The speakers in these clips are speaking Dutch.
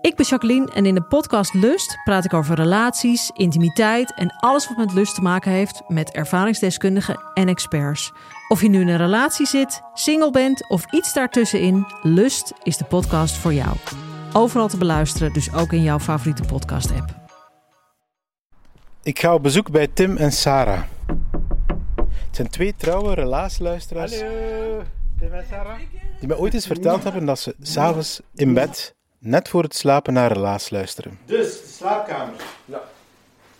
Ik ben Jacqueline en in de podcast Lust praat ik over relaties, intimiteit en alles wat met lust te maken heeft met ervaringsdeskundigen en experts. Of je nu in een relatie zit, single bent of iets daartussenin, Lust is de podcast voor jou. Overal te beluisteren, dus ook in jouw favoriete podcast-app. Ik ga op bezoek bij Tim en Sarah. Het zijn twee trouwe relatiesluisteraars Hallo, Tim en Sarah. die me ooit eens verteld hebben dat ze s'avonds in bed, net voor het slapen, naar relaas luisteren. Dus, de slaapkamer. Ja.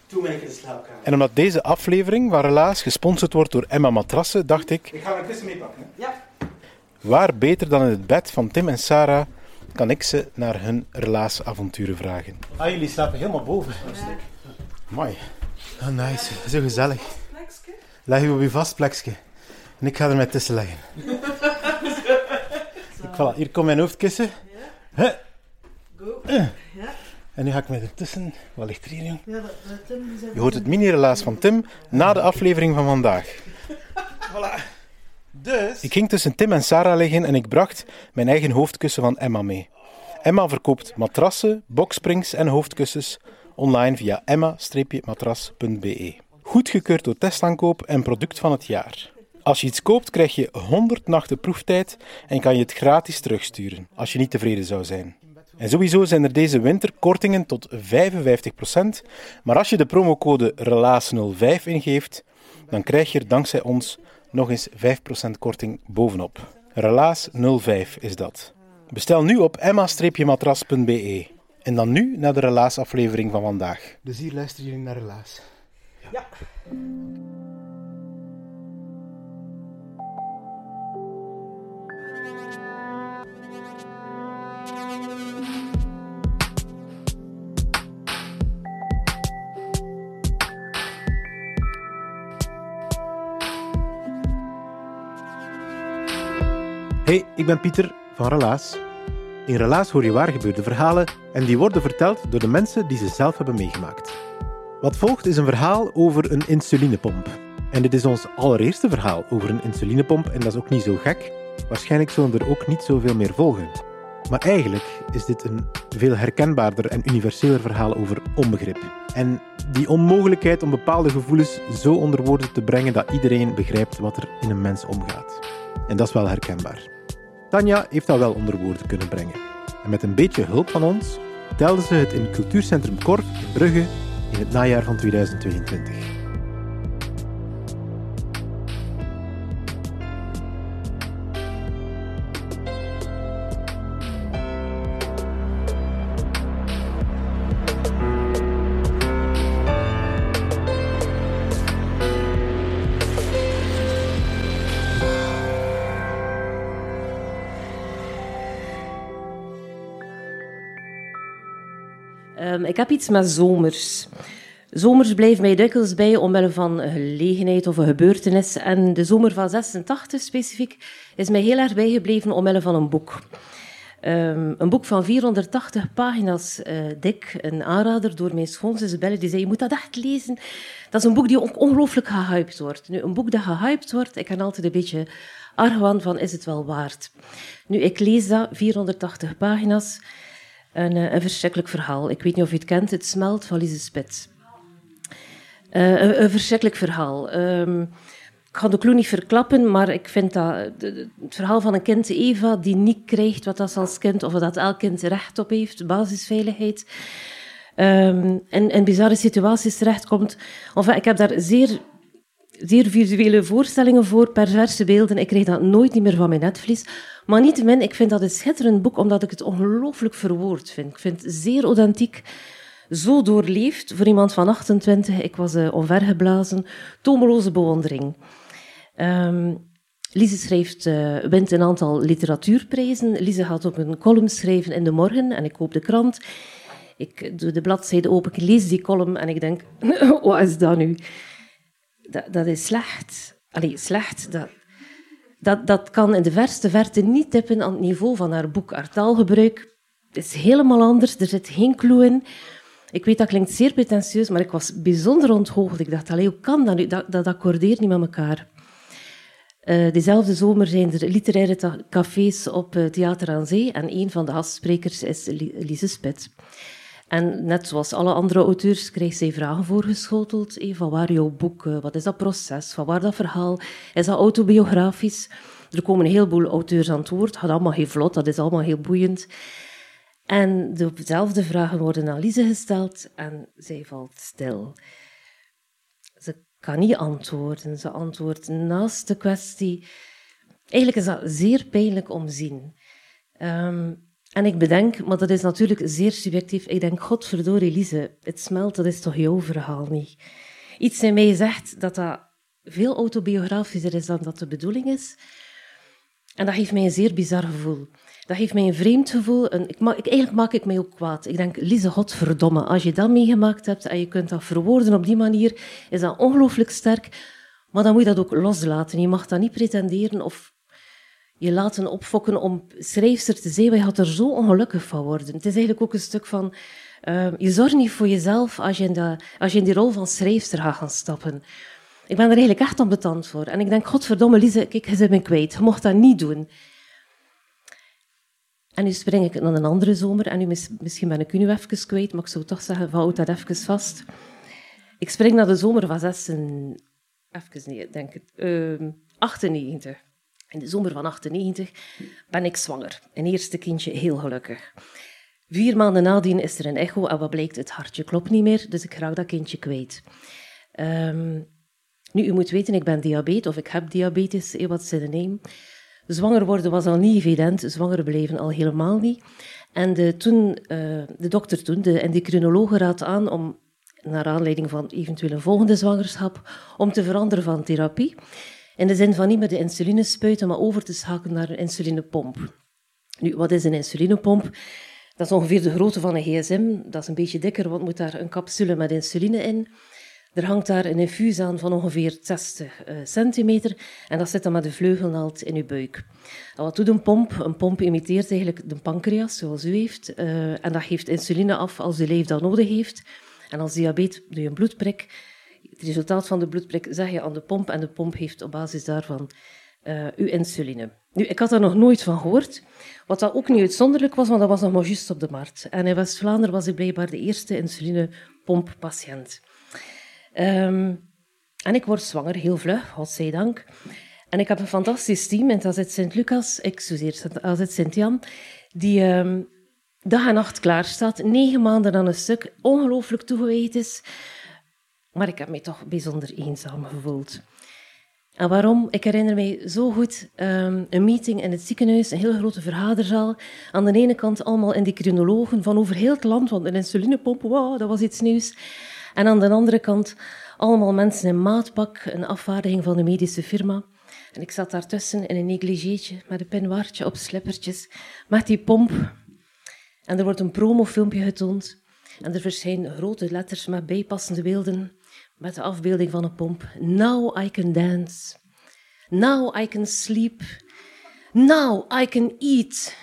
Toen ben ik in de slaapkamer. En omdat deze aflevering van Relaas gesponsord wordt door Emma Matrassen, dacht ik, Ik ga mijn kussen meepakken. hè. Ja. waar beter dan in het bed van Tim en Sarah kan ik ze naar hun relaasavonturen vragen. Ah, jullie slapen helemaal boven. Mooi. Oh, nice. Zo gezellig. Leg je op je vast plekje. En ik ga er met tussen leggen. Ik, voilà, hier komt mijn hoofdkussen. Huh. En nu ga ik met ertussen. Wat ligt er hier, jong? Je hoort het mini-relaas van Tim na de aflevering van vandaag. Voilà. Dus, Ik ging tussen Tim en Sarah liggen en ik bracht mijn eigen hoofdkussen van Emma mee. Emma verkoopt matrassen, boksprings en hoofdkussens online via emma-matras.be. Goedgekeurd door testaankoop en product van het jaar. Als je iets koopt, krijg je 100 nachten proeftijd en kan je het gratis terugsturen als je niet tevreden zou zijn. En sowieso zijn er deze winter kortingen tot 55%, maar als je de promocode RELAAS05 ingeeft, dan krijg je er dankzij ons nog eens 5% korting bovenop. Relaas 05 is dat. Bestel nu op emma-matras.be. En dan nu naar de Relaas-aflevering van vandaag. dus hier luisteren jullie naar Relaas. Ja. Hey, ik ben Pieter van Relaas. In Relaas hoor je waar gebeurde verhalen en die worden verteld door de mensen die ze zelf hebben meegemaakt. Wat volgt is een verhaal over een insulinepomp. En dit is ons allereerste verhaal over een insulinepomp en dat is ook niet zo gek. Waarschijnlijk zullen er ook niet zoveel meer volgen. Maar eigenlijk is dit een veel herkenbaarder en universeler verhaal over onbegrip. En die onmogelijkheid om bepaalde gevoelens zo onder woorden te brengen dat iedereen begrijpt wat er in een mens omgaat. En dat is wel herkenbaar. Tanja heeft dat wel onder woorden kunnen brengen. En met een beetje hulp van ons telde ze het in Cultuurcentrum Korf in Brugge in het najaar van 2022. Ehm, ik heb iets met zomers. Zomers blijven mij dikwijls bij omwille van een gelegenheid of een gebeurtenis. En de zomer van 86 specifiek is mij heel erg bijgebleven omwille van een boek. Ehm, een boek van 480 pagina's eh, dik, een aanrader door mijn schoonzus Belle, die zei, je moet dat echt lezen. Dat is een boek die ook ongelooflijk gehyped wordt. Nu, een boek dat gehyped wordt, ik kan altijd een beetje argwan van, is het wel waard? Nu, ik lees dat, 480 pagina's, een, eh, een verschrikkelijk verhaal. Ik weet niet of je het kent, Het smelt van Lise Spits. Eh, een, verschrikkelijk verhaal. Ehm, ik ga de clue niet verklappen, maar ik vind dat het verhaal van een kind, Eva, die niet krijgt wat dat als kind, of dat elk kind recht op heeft, basisveiligheid, ehm, en in bizarre situaties terechtkomt. Enfin, ik heb daar zeer, zeer visuele voorstellingen voor, perverse beelden. Ik krijg dat nooit niet meer van mijn netvlies. Maar niettemin, ik vind dat een schitterend boek, omdat ik het ongelooflijk verwoord vind. Ik vind het zeer authentiek zo doorleefd voor iemand van 28. Ik was uh, onvergeblazen. Tomeloze bewondering. Ehm Lise schrijft, uh, wint een aantal literatuurprijzen. Lise gaat ook een column schrijven in de morgen en ik koop de krant. Ik doe de bladzijde open, ik lees die column en ik denk, wat is dat nu? Dat, dat is slecht. Allee, slecht. Dat, dat, dat kan in de verste verte niet tippen aan het niveau van haar boek. Haar taalgebruik is helemaal anders, er zit geen clue in. Ik weet, dat klinkt zeer pretentieus, maar ik was bijzonder onthoogd. Ik dacht, allee, hoe kan dat nu? Dat, dat accordeert niet met elkaar. Uh, diezelfde zomer zijn er literaire cafés op uh, Theater aan Zee en een van de gastsprekers is Lise Spit. En net zoals alle andere auteurs krijgt zij vragen voorgeschoteld. Eh, van waar jouw boek, wat is dat proces, van waar dat verhaal, is dat autobiografisch? Er komen een heleboel auteurs aan het woord, gaat allemaal heel vlot, dat is allemaal heel boeiend. En dezelfde vragen worden aan Lise gesteld en zij valt stil. Ze kan niet antwoorden. Ze antwoordt naast de kwestie. Eigenlijk is dat zeer pijnlijk om te zien. Ehm, en ik bedenk, maar dat is natuurlijk zeer subjectief, ik denk, godverdorie Lise, het smelt, dat is toch jouw verhaal niet? Iets in mij zegt dat dat veel autobiografischer is dan dat de bedoeling is. En dat geeft mij een zeer bizar gevoel. Dat geeft mij een vreemd gevoel. En ik, ik, eigenlijk maak ik mij ook kwaad. Ik denk, Lise, godverdomme, als je dat meegemaakt hebt en je kunt dat verwoorden op die manier, is dat ongelooflijk sterk. Maar dan moet je dat ook loslaten. Je mag dat niet pretenderen of je laten opfokken om schrijfster te zijn. Je gaat er zo ongelukkig van worden. Het is eigenlijk ook een stuk van... Uh, je zorgt niet voor jezelf als je, in de, als je in die rol van schrijfster gaat gaan stappen. Ik ben er eigenlijk echt ambetant voor. En ik denk, godverdomme Lise, kijk, je bent me kwijt. Je mocht dat niet doen. En nu spring ik naar een andere zomer. En nu misschien ben ik u nu even kwijt, maar ik zou toch zeggen, houd dat even vast. Ik spring naar de zomer van 96, even nee, denk ik, uh, 98. In de zomer van 98 ben ik zwanger. Een eerste kindje, heel gelukkig. Vier maanden nadien is er een echo en wat blijkt, het hartje klopt niet meer, dus ik raak dat kindje kwijt. Um, nu, u moet weten, ik ben diabetes, of ik heb diabetes, wat ze neem. Zwanger worden was al niet evident, zwanger blijven al helemaal niet. En de, toen, uh, de dokter toen, de endocrinologe, raad aan om, naar aanleiding van eventueel een volgende zwangerschap, om te veranderen van therapie. In de zin van niet meer de insuline spuiten, maar over te schakelen naar een insulinepomp. Nu, wat is een insulinepomp? Dat is ongeveer de grootte van een gsm. Dat is een beetje dikker, want moet daar een capsule met insuline in. Er hangt daar een infuus aan van ongeveer 60 uh, eh, centimeter en dat zit dan met de vleugelnaald in uw buik. Wat doet een pomp? Een pomp imiteert eigenlijk de pancreas, zoals u heeft, uh, en dat geeft insuline af als uw lijf dat nodig heeft. En als diabetes doe je een bloedprik. Het resultaat van de bloedprik zeg je aan de pomp en de pomp heeft op basis daarvan uh, uw insuline. Nu, ik had daar nog nooit van gehoord. Wat dat ook niet uitzonderlijk was, want dat was nog maar juist op de markt. En in West-Vlaanderen was ik blijkbaar de eerste insulinepomppatiënt. Um, en ik word zwanger, heel vlug, godzijdank. En ik heb een fantastisch team in het Sint-Lucas, excuseer, AZ Sint-Jan, die um, dag en nacht klaar staat, negen maanden aan een stuk, ongelooflijk toegewijd is. Maar ik heb me toch bijzonder eenzaam gevoeld. En waarom? Ik herinner mij zo goed um, een meeting in het ziekenhuis, een heel grote vergaderzaal. Aan de ene kant allemaal endocrinologen van over heel het land, want een insulinepomp, wow, dat was iets nieuws. En aan de andere kant allemaal mensen in maatpak, een afvaardiging van de medische firma. En ik zat daartussen in een negligéetje met een pinwaartje op slippertjes, met die pomp. En er wordt een promofilmpje getoond. En er verschijnen grote letters met bijpassende beelden, met de afbeelding van een pomp. Now I can dance. Now I can sleep. Now I can eat.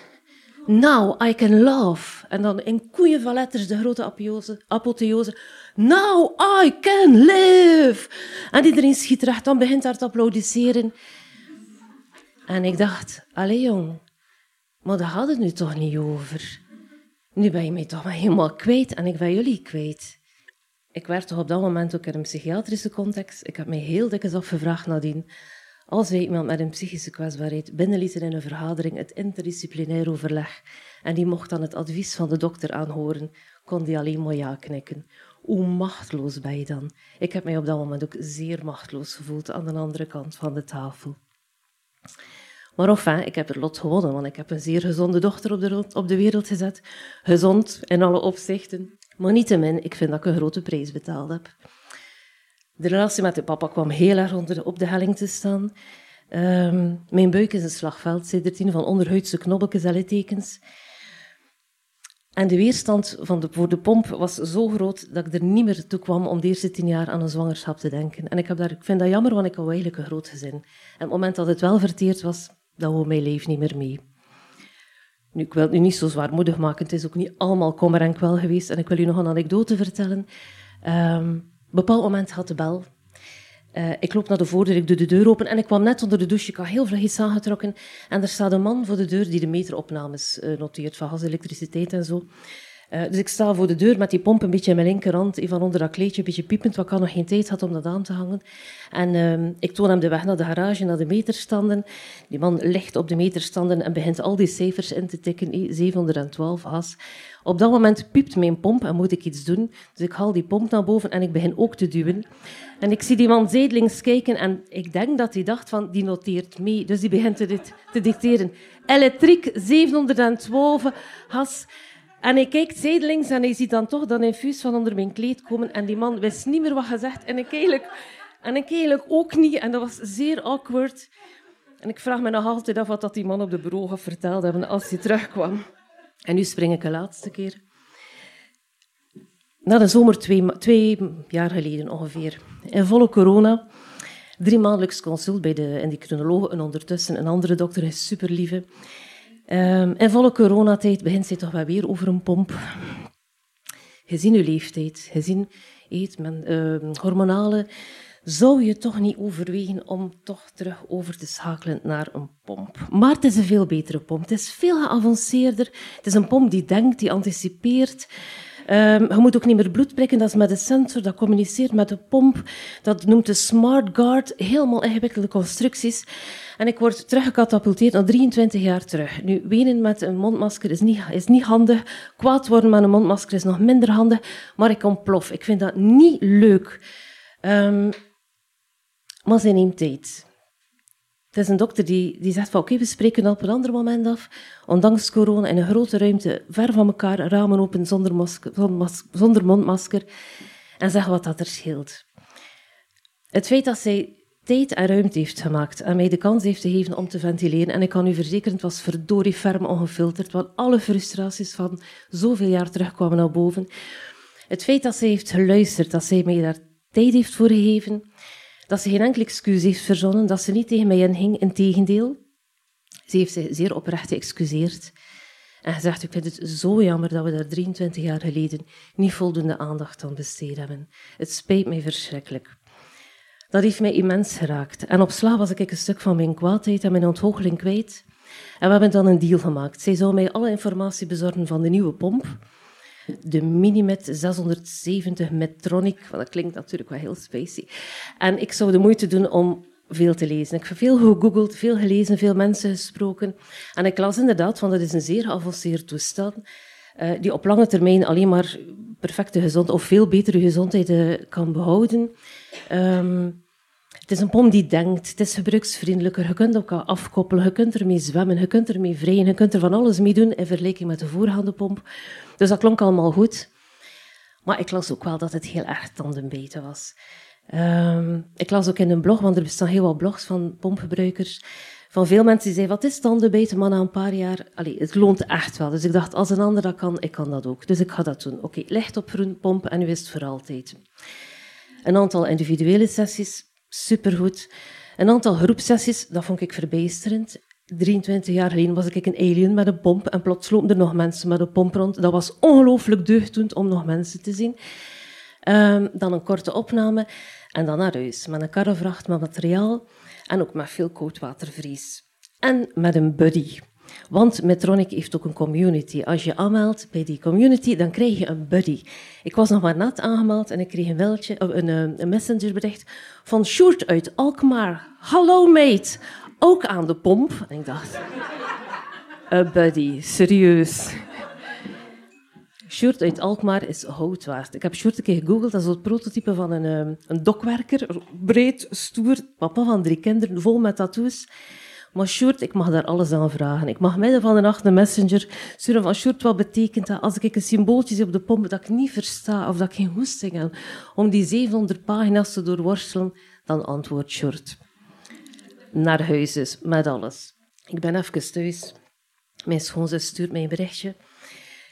Now I can love. En dan in koeien van letters de grote apotheose. Now I can live. En iedereen schiet recht, dan begint daar te applaudisseren. En ik dacht, allee jong, maar daar gaat het nu toch niet over. Nu ben je mij toch helemaal kwijt en ik ben jullie kwijt. Ik werd toch op dat moment ook in een psychiatrische context. Ik heb mij heel dikwijls afgevraagd nadien. Als wij iemand met een psychische kwetsbaarheid binnenlieten in een vergadering, het interdisciplinair overleg, en die mocht dan het advies van de dokter aanhoren, kon die alleen maar ja knikken. Hoe machteloos ben je dan? Ik heb mij op dat moment ook zeer machteloos gevoeld aan de andere kant van de tafel. Maar enfin, ik heb het lot gewonnen, want ik heb een zeer gezonde dochter op de, op de wereld gezet. Gezond in alle opzichten. Maar niettemin, ik vind dat ik een grote prijs betaald heb. De relatie met de papa kwam heel erg onder op de helling te staan. Um, mijn buik is een slagveld, sindsdien van onderhuidse knobbeltjes en littekens. En de weerstand van de, voor de pomp was zo groot dat ik er niet meer toe kwam om de eerste tien jaar aan een zwangerschap te denken. En ik, heb daar, ik vind dat jammer, want ik had eigenlijk een groot gezin. En op het moment dat het wel verteerd was, dan wou mijn leven niet meer mee. Nu, ik wil het nu niet zo zwaarmoedig maken. Het is ook niet allemaal kommer en kwel geweest. En ik wil u nog een anekdote vertellen. Um, op een bepaald moment had de bel. Uh, ik loop naar de voordeur, ik doe de deur open en ik kwam net onder de douche. Ik had heel vlug iets aangetrokken. En er staat een man voor de deur die de meteropnames uh, noteert van gas, elektriciteit en zo. Uh, dus ik sta voor de deur met die pomp een beetje in mijn linkerhand, van onder dat kleedje, een beetje piepend, wat ik had nog geen tijd had om dat aan te hangen. En uh, ik toon hem de weg naar de garage, naar de meterstanden. Die man ligt op de meterstanden en begint al die cijfers in te tikken, 712 has. Op dat moment piept mijn pomp en moet ik iets doen. Dus ik haal die pomp naar boven en ik begin ook te duwen. En ik zie die man zijdelings kijken en ik denk dat hij dacht van, die noteert mee. Dus die begint te, dit, te dicteren. Elektriek 712 has. En hij kijkt zijdelings en hij ziet dan toch dat infuus van onder mijn kleed komen. En die man wist niet meer wat gezegd. En ik eigenlijk, en ik eigenlijk ook niet. En dat was zeer awkward. En ik vraag me nog altijd af wat die man op de bureau gaat verteld hebben als hij terugkwam. En nu spring ik een laatste keer. Na de zomer twee, twee jaar geleden ongeveer. In volle corona. Drie maandelijks consult bij de endocrinoloog en ondertussen een andere dokter, is super lieve. Um, in volle coronatijd begint zij toch wel weer over een pomp. Gezien uw leeftijd, gezien eet men, uh, hormonale, zou je toch niet overwegen om toch terug over te schakelen naar een pomp. Maar het is een veel betere pomp. Het is veel geavanceerder. Het is een pomp die denkt, die anticipeert. Um, je moet ook niet meer bloed prikken, dat is met een sensor, dat communiceert met de pomp. Dat noemt de Smart Guard. Helemaal ingewikkelde constructies. En ik word teruggecatapulteerd naar 23 jaar terug. Nu, wenen met een mondmasker is niet, is niet handig. Kwaad worden met een mondmasker is nog minder handig. Maar ik ontplof. Ik vind dat niet leuk. Um, maar ze neemt tijd. Het is een dokter die, die zegt van oké, we spreken op een ander moment af. Ondanks corona in een grote ruimte, ver van elkaar, ramen open zonder, masker, zonder mondmasker. En zeg wat dat er scheelt. Het feit dat zij tijd en ruimte heeft gemaakt en mij de kans heeft gegeven om te ventileren. En ik kan u verzekeren, het was verdorie ferm ongefilterd, want alle frustraties van zoveel jaar terugkwamen naar boven. Het feit dat zij heeft geluisterd, dat zij mij daar tijd heeft voor gegeven, dat ze geen enkel excuus heeft verzonnen, dat ze niet tegen mij inging, integendeel. Ze heeft zich zeer oprecht geëxcuseerd en gezegd, ik vind het zo jammer dat we daar 23 jaar geleden niet voldoende aandacht aan besteed hebben. Het spijt mij verschrikkelijk. Dat heeft mij immens geraakt. En op slag was ik een stuk van mijn kwaadheid en mijn ontgoocheling kwijt. En we hebben dan een deal gemaakt. Zij zou mij alle informatie bezorgen van de nieuwe pomp. De Minimet 670 Metronic. Dat klinkt natuurlijk wel heel spicy. En ik zou de moeite doen om veel te lezen. Ik heb veel gegoogeld, veel gelezen, veel mensen gesproken. En ik las inderdaad van dat is een zeer geavanceerd toestel. Uh, die op lange termijn alleen maar perfecte gezondheid of veel betere gezondheid kan behouden. Um, het is een pomp die denkt, het is gebruiksvriendelijker, je kunt elkaar afkoppelen, je kunt ermee zwemmen, je kunt ermee vrijen, je kunt er van alles mee doen in vergelijking met de voorgaande pomp. Dus dat klonk allemaal goed. Maar ik las ook wel dat het heel erg tandenbeten was. Um, ik las ook in een blog, want er bestaan heel wat blogs van pompgebruikers, van veel mensen die zeiden, wat is tandenbeten, maar na een paar jaar, allee, het loont echt wel. Dus ik dacht, als een ander dat kan, ik kan dat ook. Dus ik ga dat doen. Oké, licht op groen pomp en u wist voor altijd. Een aantal individuele sessies, supergoed. Een aantal groepsessies, dat vond ik verbijsterend. 23 jaar geleden was ik een alien met een pomp en plots lopen er nog mensen met een pomp rond. Dat was ongelooflijk deugddoend om nog mensen te zien. Um, dan een korte opname en dan naar huis met een karrevracht met materiaal en ook met veel koudwatervries. En met een buddy. Want Metronic heeft ook een community. Als je aanmeldt bij die community, dan krijg je een buddy. Ik was nog maar net aangemeld en ik kreeg een, weltje, een, eh, een messengerbericht van Sjoerd uit Alkmaar. Hallo mate, ook aan de pomp. En ik dacht, een buddy, serieus. Sjoerd uit Alkmaar is hout waard. Ik heb Sjoerd een keer gegoogeld. Dat is het prototype van een, eh, een dokwerker. Breed, stoer, papa van drie kinderen, vol met tattoos. Maar ik mag daar alles aan vragen. Ik mag midden van de nacht een messenger sturen van Sjoerd, wat betekent dat als ik een symbooltje zie op de pomp dat ik niet versta of dat ik geen hoesting heb om die 700 pagina's te doorworstelen, dan antwoordt Sjoerd. Naar huis is, met alles. Ik ben even thuis. Mijn schoonzus stuurt mij een berichtje.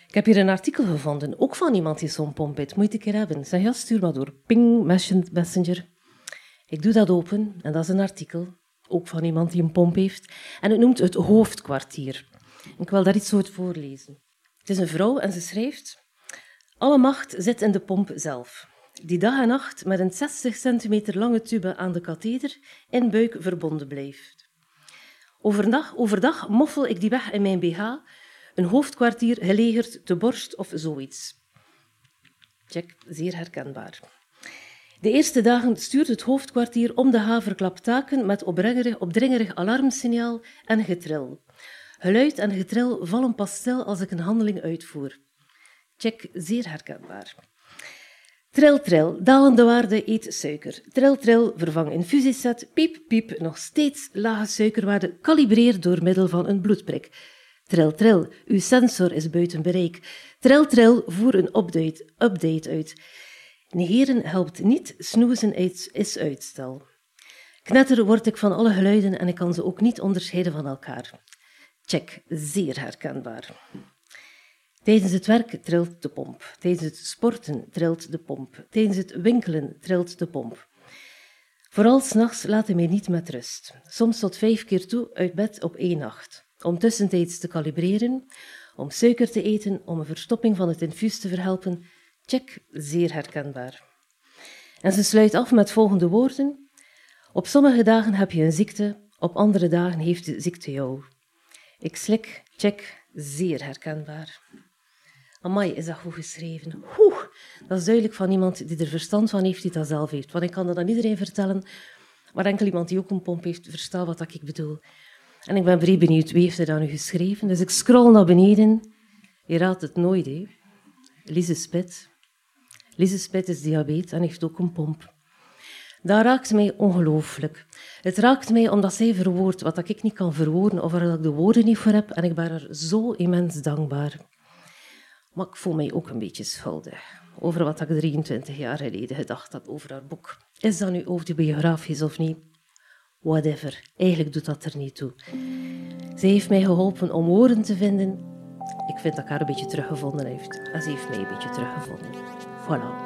Ik heb hier een artikel gevonden, ook van iemand die zo'n pomp heeft. Moet een keer hebben. Zeg, ja, stuur maar door. Ping, messenger. Ik doe dat open en dat is een artikel ook van iemand die een pomp heeft. En het noemt het hoofdkwartier. Ik wil daar iets over voorlezen. Het is een vrouw en ze schrijft: Alle macht zit in de pomp zelf. die dag en nacht met een 60 centimeter lange tube aan de katheder in buik verbonden blijft. Overdag, overdag moffel ik die weg in mijn BH, een hoofdkwartier gelegerd te borst of zoiets. Check, zeer herkenbaar. De eerste dagen stuurt het hoofdkwartier om de haverklap taken met opdringerig, opdringerig alarmsignaal en getril. Geluid en getril vallen pas stil als ik een handeling uitvoer. Check, zeer herkenbaar. Tril, tril, dalende waarde, eet suiker. Tril, tril, vervang infusieset. Piep, piep, nog steeds lage suikerwaarde, kalibreer door middel van een bloedprik. Tril, tril, uw sensor is buiten bereik. Tril, tril, voer een update, update uit. Negeren helpt niet, snoezen is uitstel. Knetter word ik van alle geluiden en ik kan ze ook niet onderscheiden van elkaar. Check, zeer herkenbaar. Tijdens het werk trilt de pomp. Tijdens het sporten trilt de pomp. Tijdens het winkelen trilt de pomp. Vooral s'nachts laat hij mij niet met rust. Soms tot vijf keer toe uit bed op één nacht. Om tussentijds te kalibreren, om suiker te eten, om een verstopping van het infuus te verhelpen. Check, zeer herkenbaar. En ze sluit af met volgende woorden. Op sommige dagen heb je een ziekte, op andere dagen heeft de ziekte jou. Ik slik, check, zeer herkenbaar. Amai, is dat goed geschreven? Oeh, dat is duidelijk van iemand die er verstand van heeft, die dat zelf heeft. Want ik kan dat aan iedereen vertellen, maar enkel iemand die ook een pomp heeft, verstaat wat ik bedoel. En ik ben vrij benieuwd, wie heeft er dat nu geschreven? Dus ik scroll naar beneden. Je raadt het nooit, hè. Lise Spit. Spit is diabetes en heeft ook een pomp. Dat raakt mij ongelooflijk. Het raakt mij omdat zij verwoordt wat ik niet kan verwoorden of waar ik de woorden niet voor heb en ik ben er zo immens dankbaar. Maar ik voel mij ook een beetje schuldig over wat ik 23 jaar geleden gedacht had over haar boek. Is dat nu autobiografisch of niet? Whatever, eigenlijk doet dat er niet toe. Zij heeft mij geholpen om woorden te vinden. Ik vind dat ik haar een beetje teruggevonden heeft. En ze heeft mij een beetje teruggevonden. Voilà.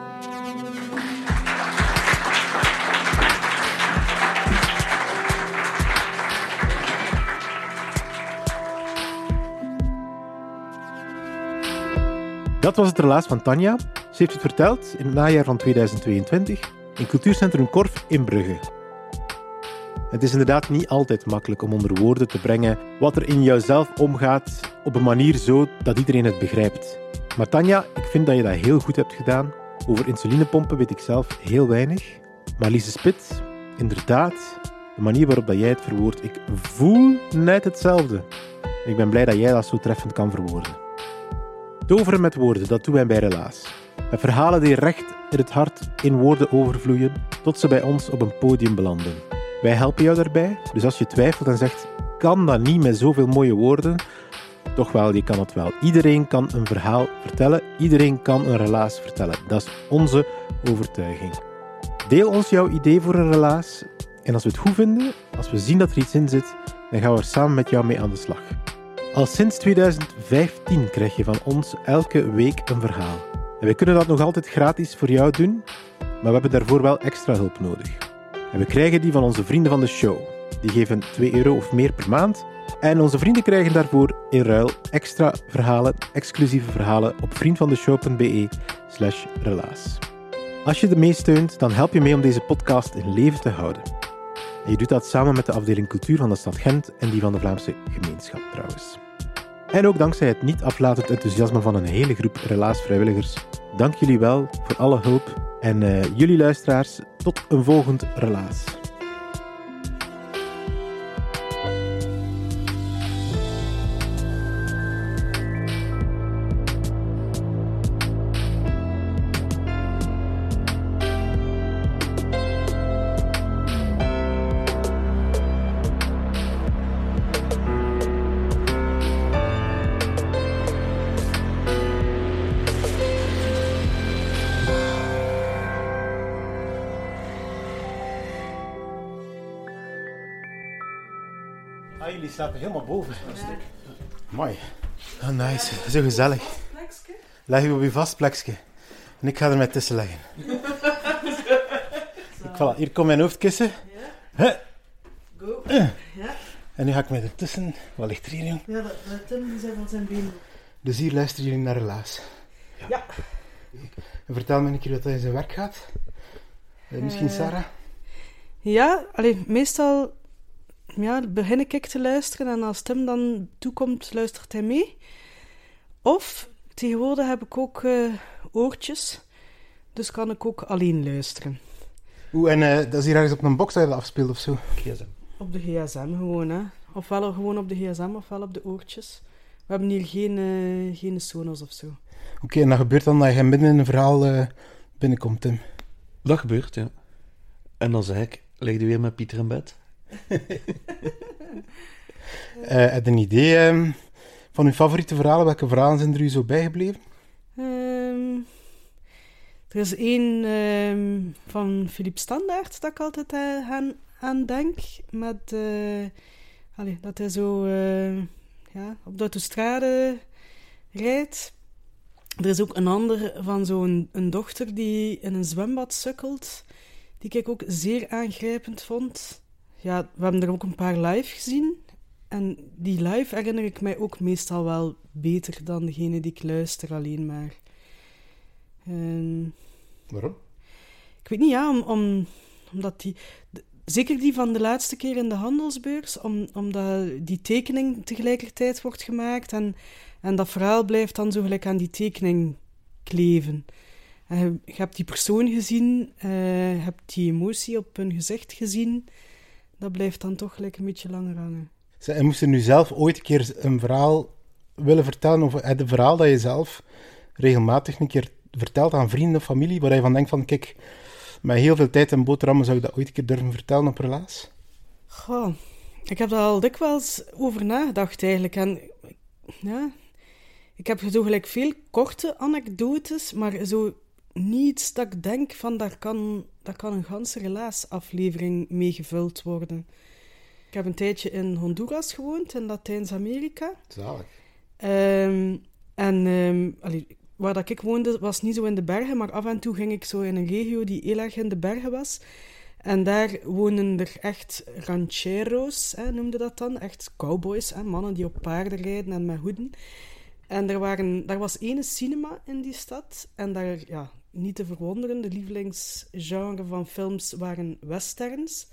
Dat was het relaas van Tanja. Ze heeft het verteld in het najaar van 2022 in Cultuurcentrum Korf in Brugge. Het is inderdaad niet altijd makkelijk om onder woorden te brengen wat er in jouzelf omgaat op een manier zo dat iedereen het begrijpt. Maar Tanja, ik vind dat je dat heel goed hebt gedaan. Over insulinepompen weet ik zelf heel weinig. Maar Lise Spit, inderdaad, de manier waarop jij het verwoordt, ik voel net hetzelfde. Ik ben blij dat jij dat zo treffend kan verwoorden. Toveren met woorden, dat doen wij bij Relaas. Met verhalen die recht in het hart in woorden overvloeien, tot ze bij ons op een podium belanden. Wij helpen jou daarbij, dus als je twijfelt en zegt, kan dat niet met zoveel mooie woorden? Toch wel, je kan het wel. Iedereen kan een verhaal vertellen, iedereen kan een relaas vertellen. Dat is onze overtuiging. Deel ons jouw idee voor een relaas en als we het goed vinden, als we zien dat er iets in zit, dan gaan we er samen met jou mee aan de slag. Al sinds 2015 krijg je van ons elke week een verhaal. En wij kunnen dat nog altijd gratis voor jou doen, maar we hebben daarvoor wel extra hulp nodig. En we krijgen die van onze vrienden van de show. Die geven 2 euro of meer per maand. En onze vrienden krijgen daarvoor in ruil extra verhalen, exclusieve verhalen op vriendvandeshow.be slash relaas. Als je ermee steunt, dan help je mee om deze podcast in leven te houden. En je doet dat samen met de afdeling cultuur van de stad Gent en die van de Vlaamse gemeenschap trouwens. En ook dankzij het niet aflatend enthousiasme van een hele groep relaasvrijwilligers. Dank jullie wel voor alle hulp en uh, jullie luisteraars, tot een volgend relaas. Boven. Mooi. Oh, nice. Zo gezellig. Leg je op je vast plekje. En ik ga er met tussen leggen. ik, voilà, hier komt mijn hoofdkussen. Ja. Go. Eh. Ja, En nu ga ik met ertussen. Wat ligt er hier, jong? ja dat, dat Tim die zei van zijn been. Dus hier luisteren jullie naar Relaas. Ja. En vertel me een keer wat hij in zijn werk gaat. Uh, misschien Eh, Sarah? Ja, allee, meestal ja, begin ik te luisteren en als Tim dan toekomt, luistert hij mee. Of tegenwoordig heb ik ook eh, oortjes, dus kan ik ook alleen luisteren. Oeh, en eh, dat is hier ergens op een box dat je dat afspeelt of zo. GSM. Op de gsm gewoon, hè. Ofwel gewoon op de gsm, ofwel op de oortjes. We hebben hier geen, eh, geen Sonos of zo. Oké, en dat gebeurt dan dat je midden in een verhaal eh, binnenkomt, Tim. Dat gebeurt, ja. En dan zeg ik, lig je weer met Pieter in bed? Eh heb je een idee ehm, van uw favoriete verhalen? Welke verhalen zijn er u zo bijgebleven? Ehm, er is één ehm, van Philippe Standaard dat ik altijd eh, aan, denk. Met, eh, dat hij zo ja, op de autostrade rijdt. Er is ook een ander van zo'n een dochter die in een zwembad sukkelt. Die ik ook zeer aangrijpend vond. Ja, we hebben er ook een paar live gezien. En die live herinner ik mij ook meestal wel beter dan degene die ik luister alleen maar. Ehm, Waarom? ik weet niet, ja, om, om, omdat die... de- zeker die van de laatste keer in de handelsbeurs, om, omdat die tekening tegelijkertijd wordt gemaakt en, en dat verhaal blijft dan zo gelijk aan die tekening kleven. En je, je hebt die persoon gezien, eh, je hebt die emotie op hun gezicht gezien, dat blijft dan toch gelijk een beetje langer hangen. En moest er nu zelf ooit een keer een verhaal willen vertellen, of het verhaal dat je zelf regelmatig een keer vertelt aan vrienden of familie, waar je van denkt van, kijk, met heel veel tijd en boterhammen zou ik dat ooit een keer durven vertellen op relaas? Goh, ik heb daar al dikwijls over nagedacht eigenlijk. En ja, ik heb zo gelijk veel korte anekdotes, maar zo niets dat ik denk van daar kan, daar kan een ganse relaasaflevering mee gevuld worden. Ik heb een tijdje in Honduras gewoond, in Latijns-Amerika. Zalig. Ehm, en ehm, allee, waar dat ik woonde was niet zo in de bergen, maar af en toe ging ik zo in een regio die heel erg in de bergen was. En daar wonen er echt rancheros, hè, noemde dat dan. Echt cowboys, hè, mannen die op paarden rijden en met hoeden. En er, waren, daar was ene cinema in die stad. En daar, ja, niet te verwonderen, de lievelingsgenre van films waren westerns.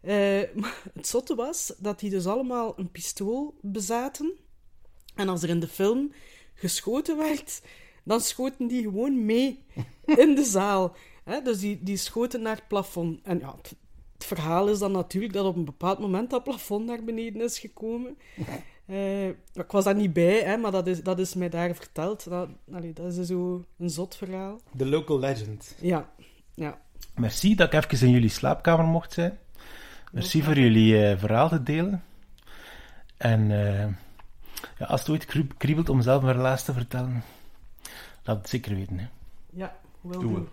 Eh, maar het zotte was dat die dus allemaal een pistool bezaten. En als er in de film geschoten werd, dan schoten die gewoon mee in de zaal. Hè, dus die, die schoten naar het plafond. En ja, het, het verhaal is dan natuurlijk dat op een bepaald moment dat plafond naar beneden is gekomen. Eh, ik was daar niet bij, hè, maar dat is, dat is mij daar verteld. Dat, allee, dat is zo een zot verhaal. The local legend. Ja, ja. Merci dat ik even in jullie slaapkamer mocht zijn. Merci voor jullie eh, verhaal te delen. En eh, ja, als het ooit krieb- kriebelt om zelf een relaas te vertellen, laat het zeker weten. Hè. Ja, wil Doen we. doen.